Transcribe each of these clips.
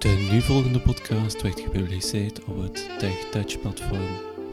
De nu volgende podcast werd gepubliceerd op het TechTouch platform.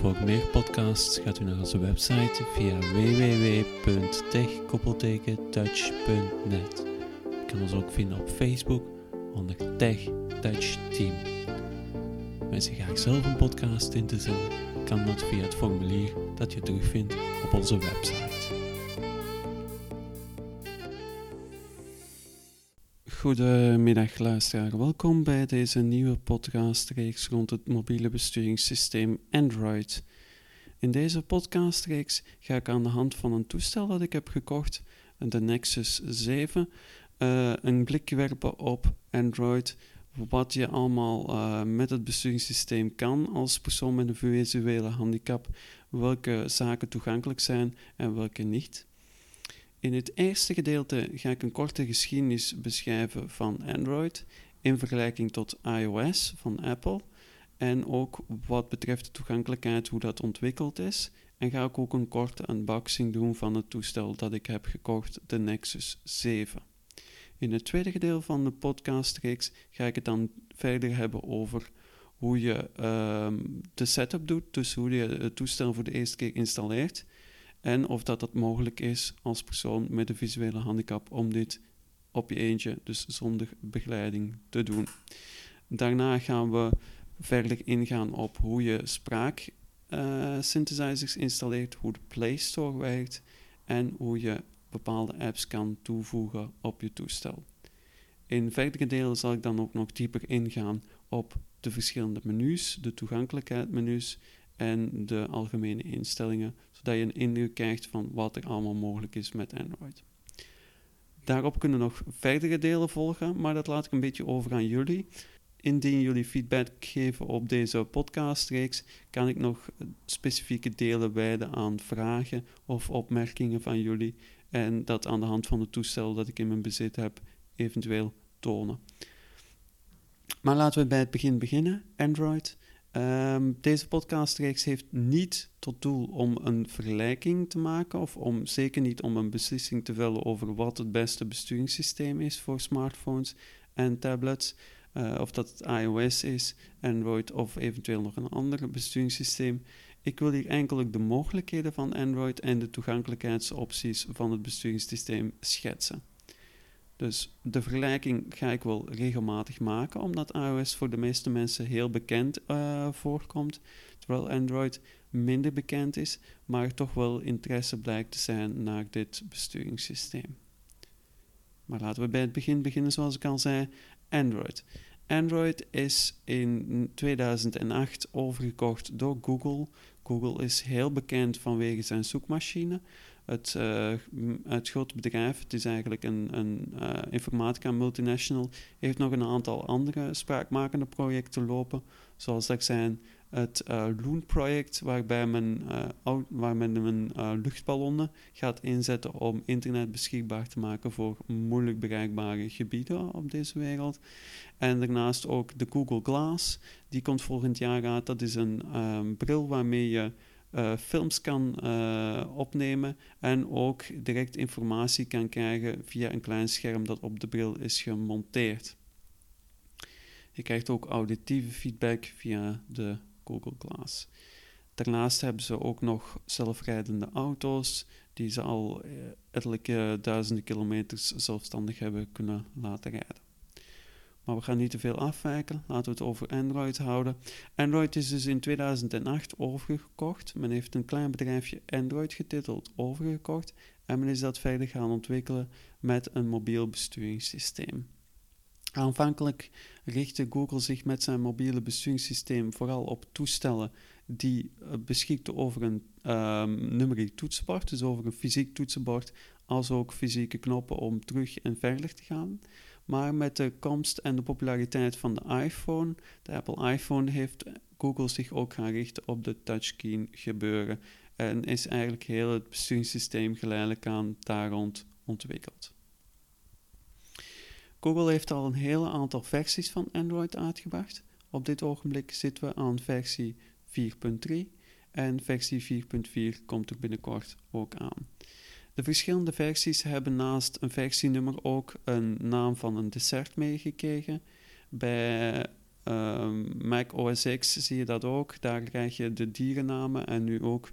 Voor meer podcasts gaat u naar onze website via www.tech-touch.net. U kan ons ook vinden op Facebook onder Tech Touch Team. Je graag zelf een podcast in te zetten, kan dat via het formulier dat je terugvindt op onze website. Goedemiddag luisteraar, welkom bij deze nieuwe podcastreeks rond het mobiele besturingssysteem Android. In deze podcastreeks ga ik aan de hand van een toestel dat ik heb gekocht, de Nexus 7, uh, eh, een blik werpen op Android, wat je allemaal uh, met het besturingssysteem kan als persoon met een visuele handicap, welke zaken toegankelijk zijn en welke niet. In het eerste gedeelte ga ik een korte geschiedenis beschrijven van Android in vergelijking tot iOS van Apple en ook wat betreft de toegankelijkheid, hoe dat ontwikkeld is. En ga ik ook een korte unboxing doen van het toestel dat ik heb gekocht, de Nexus 7. In het tweede gedeelte van de podcastreeks ga ik het dan verder hebben over hoe je uh, de setup doet, dus hoe je het toestel voor de eerste keer installeert en of dat het mogelijk is als persoon met een visuele handicap om dit op je eentje, dus zonder begeleiding, te doen. Daarna gaan we verder ingaan op hoe je spraak uh, synthesizers installeert, hoe de Play Store werkt en hoe je bepaalde apps kan toevoegen op je toestel. In verdere delen zal ik dan ook nog dieper ingaan op de verschillende menus, de toegankelijkheidsmenus en de algemene instellingen, zodat je een indruk krijgt van wat er allemaal mogelijk is met Android. Daarop kunnen nog verdere delen volgen, maar dat laat ik een beetje over aan jullie. Indien jullie feedback geven op deze podcastreeks, kan ik nog specifieke delen wijden aan vragen of opmerkingen van jullie en dat aan de hand van het toestel dat ik in mijn bezit heb eventueel tonen. Maar laten we bij het begin beginnen. Android. Um, deze podcastreeks heeft niet tot doel om een vergelijking te maken of om zeker niet om een beslissing te vellen over wat het beste besturingssysteem is voor smartphones en tablets. Uh, of dat het iOS is, Android of eventueel nog een ander besturingssysteem. Ik wil hier enkel de mogelijkheden van Android en de toegankelijkheidsopties van het besturingssysteem schetsen. Dus de vergelijking ga ik wel regelmatig maken, omdat iOS voor de meeste mensen heel bekend uh, voorkomt, terwijl Android minder bekend is, maar toch wel interesse blijkt te zijn naar dit besturingssysteem. Maar laten we bij het begin beginnen, zoals ik al zei: Android. Android is in 2008 overgekocht door Google. Google is heel bekend vanwege zijn zoekmachine. Het, uh, grote bedrijf, het is eigenlijk een, een uh, informatica multinational, heeft nog een aantal andere spraakmakende projecten lopen, zoals dat zijn het uh, Loon-project, waarbij men, waar men luchtballonnen gaat inzetten om internet beschikbaar te maken voor moeilijk bereikbare gebieden op deze wereld. En daarnaast ook de Google Glass, die komt volgend jaar uit. Dat is een bril waarmee je uh, films kan uh, opnemen en ook direct informatie kan krijgen via een klein scherm dat op de bril is gemonteerd. Je krijgt ook auditieve feedback via de Google Glass. Daarnaast hebben ze ook nog zelfrijdende auto's die ze al ettelijke duizenden kilometers zelfstandig hebben kunnen laten rijden. Maar we gaan niet te veel afwijken. Laten we het over Android houden. Android is dus in 2008 overgekocht. Men heeft een klein bedrijfje Android getiteld overgekocht. En men is dat verder gaan ontwikkelen met een mobiel besturingssysteem. Aanvankelijk richtte Google zich met zijn mobiele besturingssysteem vooral op toestellen die eh, beschikten over een um, toetsenbord, dus over een fysiek toetsenbord, als ook fysieke knoppen om terug en verder te gaan. Maar met de komst en de populariteit van de iPhone, de Apple iPhone, heeft Google zich ook gaan richten op de touchscreen gebeuren. En is eigenlijk heel het besturingssysteem geleidelijk aan daar rond ontwikkeld. Google heeft al een hele aantal versies van Android uitgebracht. Op dit ogenblik zitten we aan versie 4.3 en versie 4.4 komt er binnenkort ook aan. De verschillende versies hebben naast een versienummer ook een naam van een dessert meegekregen. Bij ehm, Mac OS X zie je dat ook. Daar krijg je de dierennamen en nu ook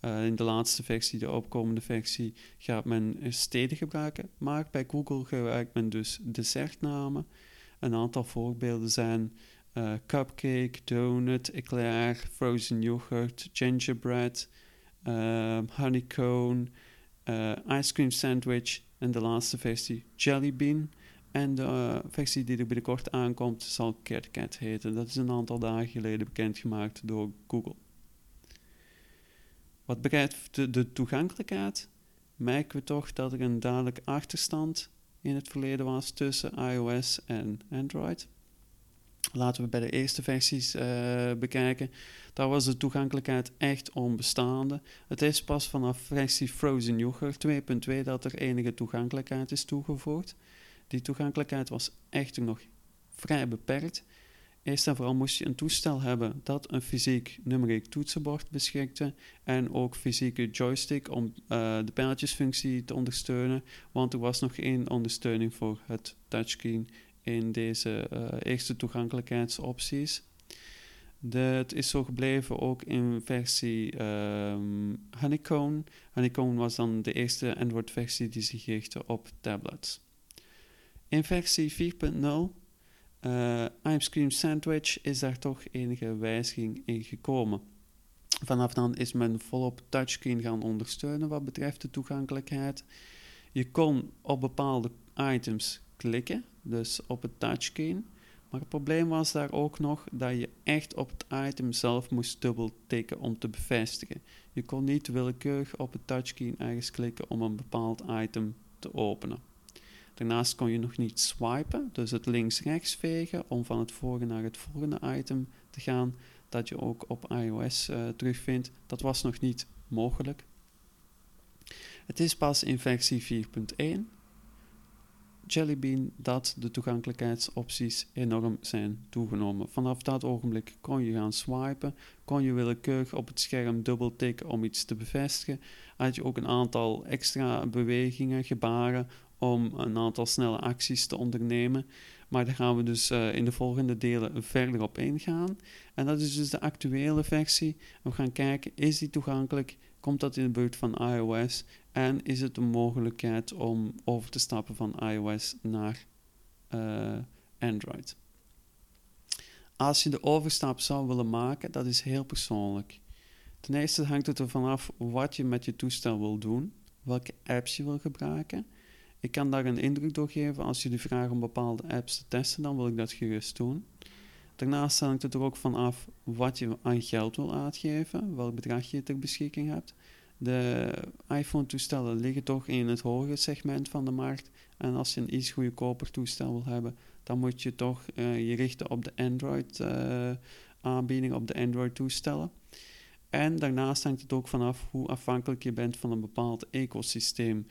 eh, in de laatste versie, de opkomende versie, gaat men steden gebruiken. Maar bij Google gebruikt men dus dessertnamen. Een aantal voorbeelden zijn uh, cupcake, donut, eclair, frozen yoghurt, gingerbread, uh, honeycomb, ice cream sandwich en de laatste versie jelly bean. En de versie die er binnenkort aankomt zal KitKat heten. Dat is een aantal dagen geleden bekendgemaakt door Google. Wat betreft de, de toegankelijkheid, merken we toch dat er een duidelijk achterstand in het verleden was tussen iOS en Android. Laten we bij de eerste versies uh, bekijken. Daar was de toegankelijkheid echt onbestaande. Het is pas vanaf versie Frozen Yogurt 2.2 dat er enige toegankelijkheid is toegevoegd. Die toegankelijkheid was echter nog vrij beperkt. Eerst en vooral moest je een toestel hebben dat een fysiek numeriek toetsenbord beschikte en ook fysieke joystick om uh, de pijltjesfunctie te ondersteunen, want er was nog geen ondersteuning voor het touchscreen in deze uh, eerste toegankelijkheidsopties. Dat is zo gebleven ook in versie um, Honeycomb. Honeycomb was dan de eerste Android-versie die zich richtte op tablets. In versie 4.0 uh, Ice Cream Sandwich is daar toch enige wijziging in gekomen. Vanaf dan is men volop touchscreen gaan ondersteunen wat betreft de toegankelijkheid. Je kon op bepaalde items klikken, dus op het touchscreen. Maar het probleem was daar ook nog dat je echt op het item zelf moest dubbel tikken om te bevestigen. Je kon niet willekeurig op het touchscreen ergens klikken om een bepaald item te openen. Daarnaast kon je nog niet swipen, dus het links-rechts vegen om van het vorige naar het volgende item te gaan, dat je ook op iOS uh, terugvindt. Dat was nog niet mogelijk. Het is pas in versie 4.1 Jellybean dat de toegankelijkheidsopties enorm zijn toegenomen. Vanaf dat ogenblik kon je gaan swipen, kon je willekeurig op het scherm dubbel tikken om iets te bevestigen. Had je ook een aantal extra bewegingen, gebaren om een aantal snelle acties te ondernemen. Maar daar gaan we dus uh, in de volgende delen verder op ingaan. En dat is dus de actuele versie. We gaan kijken, is die toegankelijk? Komt dat in de buurt van iOS? En is het een mogelijkheid om over te stappen van iOS naar uh, Android? Als je de overstap zou willen maken, dat is heel persoonlijk. Ten eerste hangt het ervan af wat je met je toestel wil doen, welke apps je wil gebruiken. Ik kan daar een indruk door geven. Als jullie vragen om bepaalde apps te testen, dan wil ik dat gerust doen. Daarnaast hangt het er ook van af wat je aan geld wil uitgeven, welk bedrag je ter beschikking hebt. De iPhone-toestellen liggen toch in het hogere segment van de markt. En als je een iets goedkoper toestel wil hebben, dan moet je toch uh, je richten op de Android-aanbieding, uh, op de Android-toestellen. En daarnaast hangt het ook vanaf hoe afhankelijk je bent van een bepaald ecosysteem.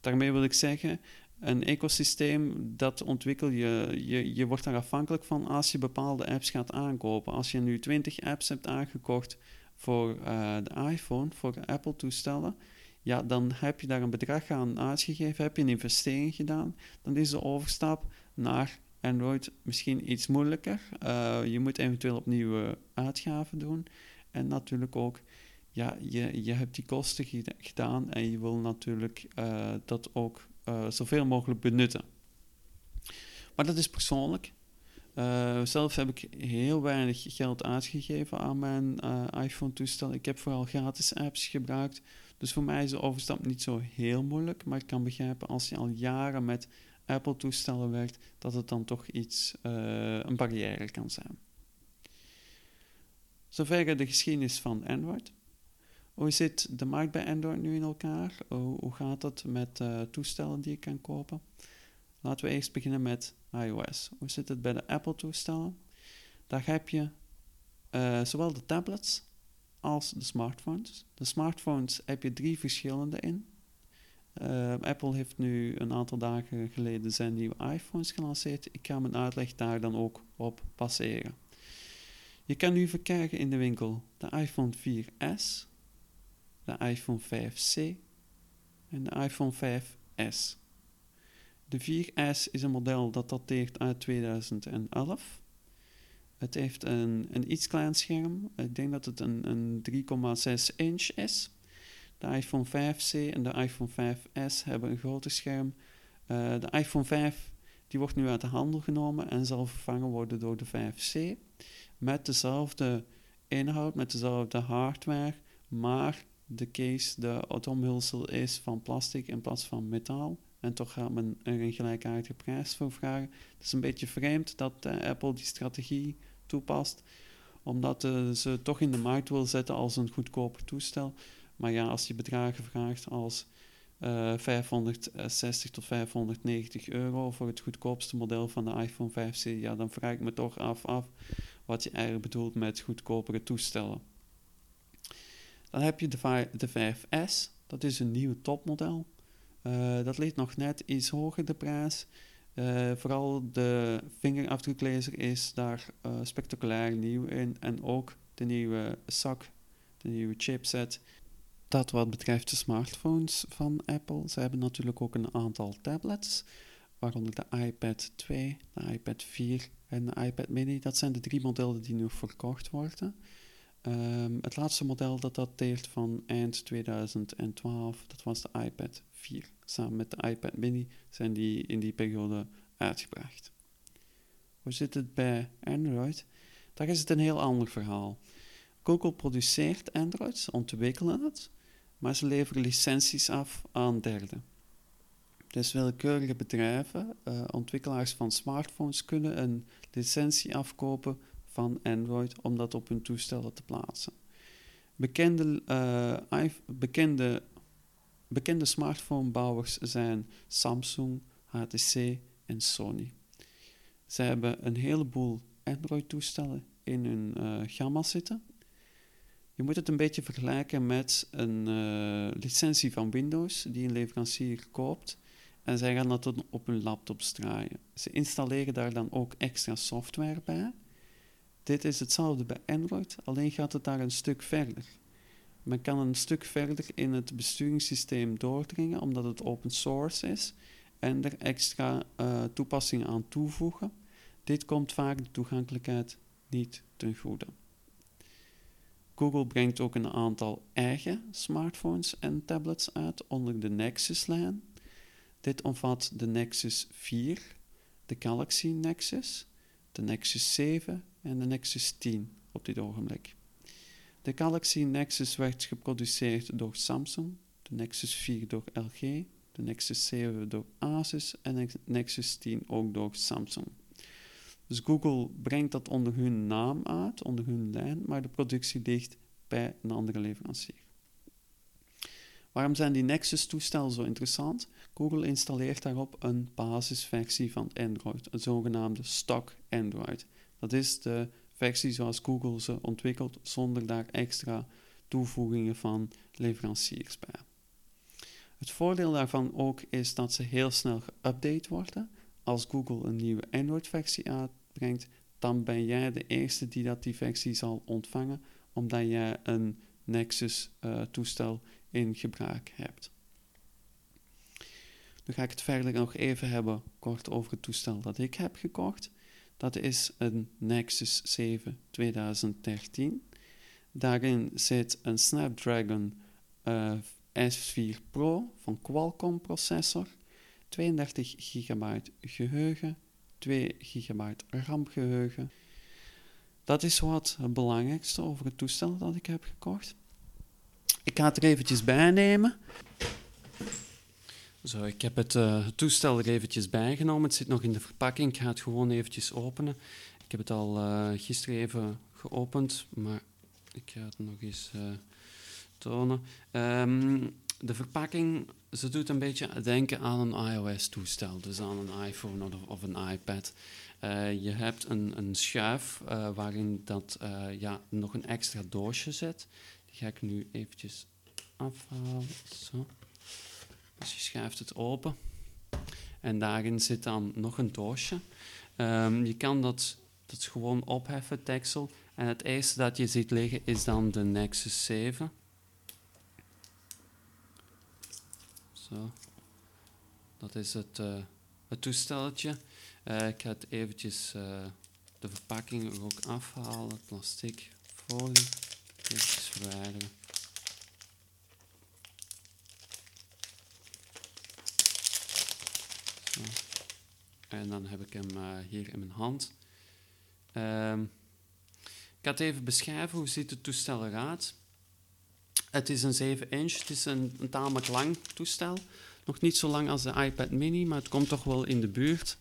Daarmee wil ik zeggen, een ecosysteem, dat ontwikkel je, je, je wordt daar afhankelijk van als je bepaalde apps gaat aankopen. Als je nu 20 apps hebt aangekocht voor uh, de iPhone, voor Apple-toestellen, ja, dan heb je daar een bedrag aan uitgegeven, heb je een investering gedaan, dan is de overstap naar Android misschien iets moeilijker. Uh, je moet eventueel opnieuw uitgaven doen. En natuurlijk ook ja, je, je hebt die kosten gedaan en je wil natuurlijk dat ook zoveel mogelijk benutten. Maar dat is persoonlijk. Uh, zelf heb ik heel weinig geld uitgegeven aan mijn iPhone-toestel. Ik heb vooral gratis apps gebruikt. Dus voor mij is de overstap niet zo heel moeilijk. Maar ik kan begrijpen als je al jaren met Apple-toestellen werkt, dat het dan toch iets, een barrière kan zijn. Zover de geschiedenis van Android. Hoe zit de markt bij Android nu in elkaar? Hoe, gaat het met toestellen die je kan kopen? Laten we eerst beginnen met iOS. Hoe zit het bij de Apple-toestellen? Daar heb je uh, zowel de tablets als de smartphones. De smartphones heb je drie verschillende in. Uh, Apple heeft nu een aantal dagen geleden zijn nieuwe iPhones gelanceerd. Ik ga mijn uitleg daar dan ook op passeren. Je kan nu verkrijgen in de winkel de iPhone 4S, de iPhone 5C en de iPhone 5S. De 4S is een model dat dateert uit 2011. Het heeft een, een iets klein scherm. Ik denk dat het een, een 3,6 inch is. De iPhone 5C en de iPhone 5S hebben een groter scherm. Uh, de iPhone 5 die wordt nu uit de handel genomen en zal vervangen worden door de 5C. Met dezelfde inhoud, met dezelfde hardware, maar de case, de automhulsel is van plastic in plaats van metaal. En toch gaat men er een gelijkaardige prijs voor vragen. Het is een beetje vreemd dat uh, Apple die strategie toepast, omdat uh, ze toch in de markt wil zetten als een goedkoper toestel. Maar ja, als je bedragen vraagt als uh, eh, 560 tot 590 euro voor het goedkoopste model van de iPhone 5C, ja, dan vraag ik me toch af, af wat je eigenlijk bedoelt met goedkopere toestellen. Dan heb je de, de 5S, dat is een nieuw topmodel. Uh, dat ligt nog net iets hoger de prijs. Uh, vooral de vingerafdruklezer is daar uh, spectaculair nieuw in. En ook de nieuwe SAC, de nieuwe chipset. Dat wat betreft de smartphones van Apple. Ze hebben natuurlijk ook een aantal tablets, waaronder de iPad 2, de iPad 4 en de iPad mini. Dat zijn de drie modellen die nu verkocht worden. Um, het laatste model dat dateert van eind 2012, dat was de iPad 4. Samen met de iPad mini zijn die in die periode uitgebracht. Hoe zit het bij Android? Daar is het een heel ander verhaal. Google produceert Android, ontwikkelen het, maar ze leveren licenties af aan derden. Dus willekeurige bedrijven, uh, ontwikkelaars van smartphones, kunnen een licentie afkopen van Android om dat op hun toestellen te plaatsen. Bekende, uh, bekende, bekende smartphonebouwers zijn Samsung, HTC en Sony. Ze hebben een heleboel Android-toestellen in hun uh, gamma zitten. Je moet het een beetje vergelijken met een uh, licentie van Windows die een leverancier koopt en zij gaan dat op hun laptops draaien. Ze installeren daar dan ook extra software bij dit is hetzelfde bij Android, alleen gaat het daar een stuk verder. Men kan een stuk verder in het besturingssysteem doordringen, omdat het open source is, en er extra uh, toepassingen aan toevoegen. Dit komt vaak de toegankelijkheid niet ten goede. Google brengt ook een aantal eigen smartphones en tablets uit onder de Nexus-lijn. Dit omvat de Nexus 4, de Galaxy Nexus, de Nexus 7 en de Nexus 10 op dit ogenblik. De Galaxy Nexus werd geproduceerd door Samsung, de Nexus 4 door LG, de Nexus 7 door Asus en de Nexus 10 ook door Samsung. Dus Google brengt dat onder hun naam uit, onder hun lijn, maar de productie ligt bij een andere leverancier. Waarom zijn die Nexus-toestellen zo interessant? Google installeert daarop een basisversie van Android, een zogenaamde stock Android. Dat is de versie zoals Google ze ontwikkelt, zonder daar extra toevoegingen van leveranciers bij. Het voordeel daarvan ook is dat ze heel snel geüpdate worden. Als Google een nieuwe Android-versie uitbrengt, dan ben jij de eerste die dat die versie zal ontvangen, omdat jij een Nexus-toestel uh, in gebruik hebt. Nu ga ik het verder nog even hebben kort over het toestel dat ik heb gekocht. Dat is een Nexus 7 2013. Daarin zit een Snapdragon uh, S4 Pro van Qualcomm processor, 32 GB geheugen, 2 GB RAM geheugen. Dat is wat het belangrijkste over het toestel dat ik heb gekocht. Ik ga het er eventjes bij nemen. Zo, ik heb het, uh, toestel er eventjes bijgenomen. Het zit nog in de verpakking. Ik ga het gewoon eventjes openen. Ik heb het al uh, gisteren even geopend, maar ik ga het nog eens uh, tonen. Um, de verpakking, ze doet een beetje denken aan een iOS-toestel, dus aan een iPhone of, of een iPad. je hebt een, een schuif waarin dat, ja, nog een extra doosje zit. Die ga ik nu eventjes afhalen. Zo. Dus je schuift het open en daarin zit dan nog een doosje. Um, je kan dat, dat gewoon opheffen, deksel. En het eerste dat je ziet liggen is dan de Nexus 7. Zo. Dat is het, uh, het toestelletje. Uh, ik ga het eventjes uh, de verpakking er ook afhalen, plastic, folie, eventjes verwijderen. En dan heb ik hem uh, hier in mijn hand. Ehm, ik ga het even beschrijven, hoe ziet het toestel eruit. Het is een 7 inch, het is een, een tamelijk lang toestel. Nog niet zo lang als de iPad mini, maar het komt toch wel in de buurt.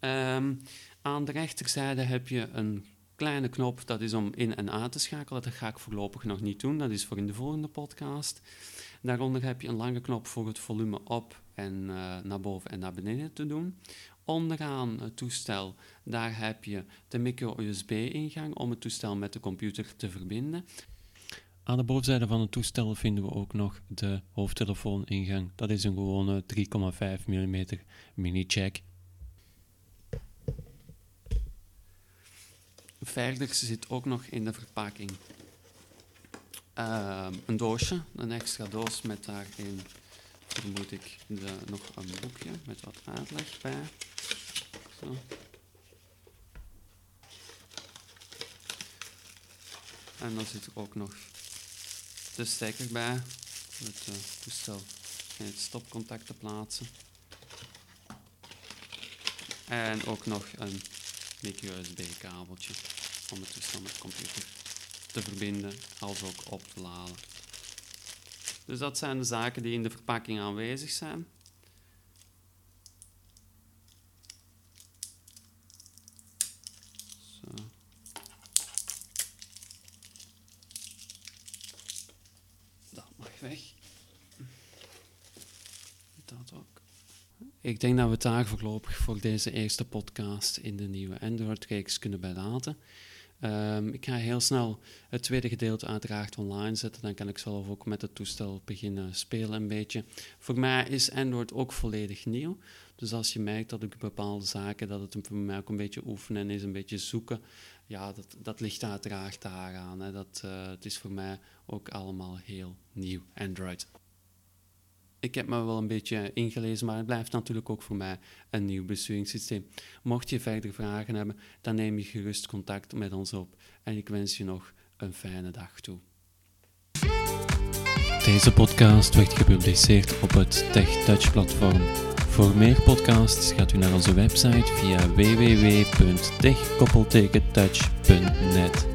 Um, aan de rechterzijde heb je een kleine knop, dat is om in en uit te schakelen. Dat ga ik voorlopig nog niet doen, dat is voor in de volgende podcast. Daaronder heb je een lange knop voor het volume op en uh, naar boven en naar beneden te doen. Onderaan het toestel, daar heb je de micro-USB-ingang om het toestel met de computer te verbinden. Aan de bovenzijde van het toestel vinden we ook nog de hoofdtelefoon-ingang. Dat is een gewone 3,5 mm mini-jack. Verder zit ook nog in de verpakking uh, een doosje, een extra doos met daarin, vermoed ik, nog een boekje met wat uitleg bij. Zo. En dan zit er ook nog de stekker bij, het uh, toestel in het stopcontact te plaatsen. En ook nog een micro-USB-kabeltje om het toestel met de computer te verbinden, als ook op te laden. Dus dat zijn de zaken die in de verpakking aanwezig zijn. Dat mag weg. Dat ook. Ik denk dat we het daar voorlopig voor deze eerste podcast in de nieuwe Android-reeks kunnen bij laten. Um, ik ga heel snel het tweede gedeelte uiteraard online zetten. Dan kan ik zelf ook met het toestel beginnen spelen een beetje. Voor mij is Android ook volledig nieuw. Dus als je merkt dat ik bepaalde zaken, dat het voor mij ook een beetje oefenen is, een beetje zoeken. Ja, dat, dat ligt uiteraard daaraan. Hè. Dat, uh, het is voor mij ook allemaal heel nieuw, Android ik heb me wel een beetje ingelezen, maar het blijft natuurlijk ook voor mij een nieuw besturingssysteem. Mocht je verder vragen hebben, dan neem je gerust contact met ons op. En ik wens je nog een fijne dag toe. Deze podcast werd gepubliceerd op het TechTouch platform. Voor meer podcasts gaat u naar onze website via www.techkoppeltekentouch.net.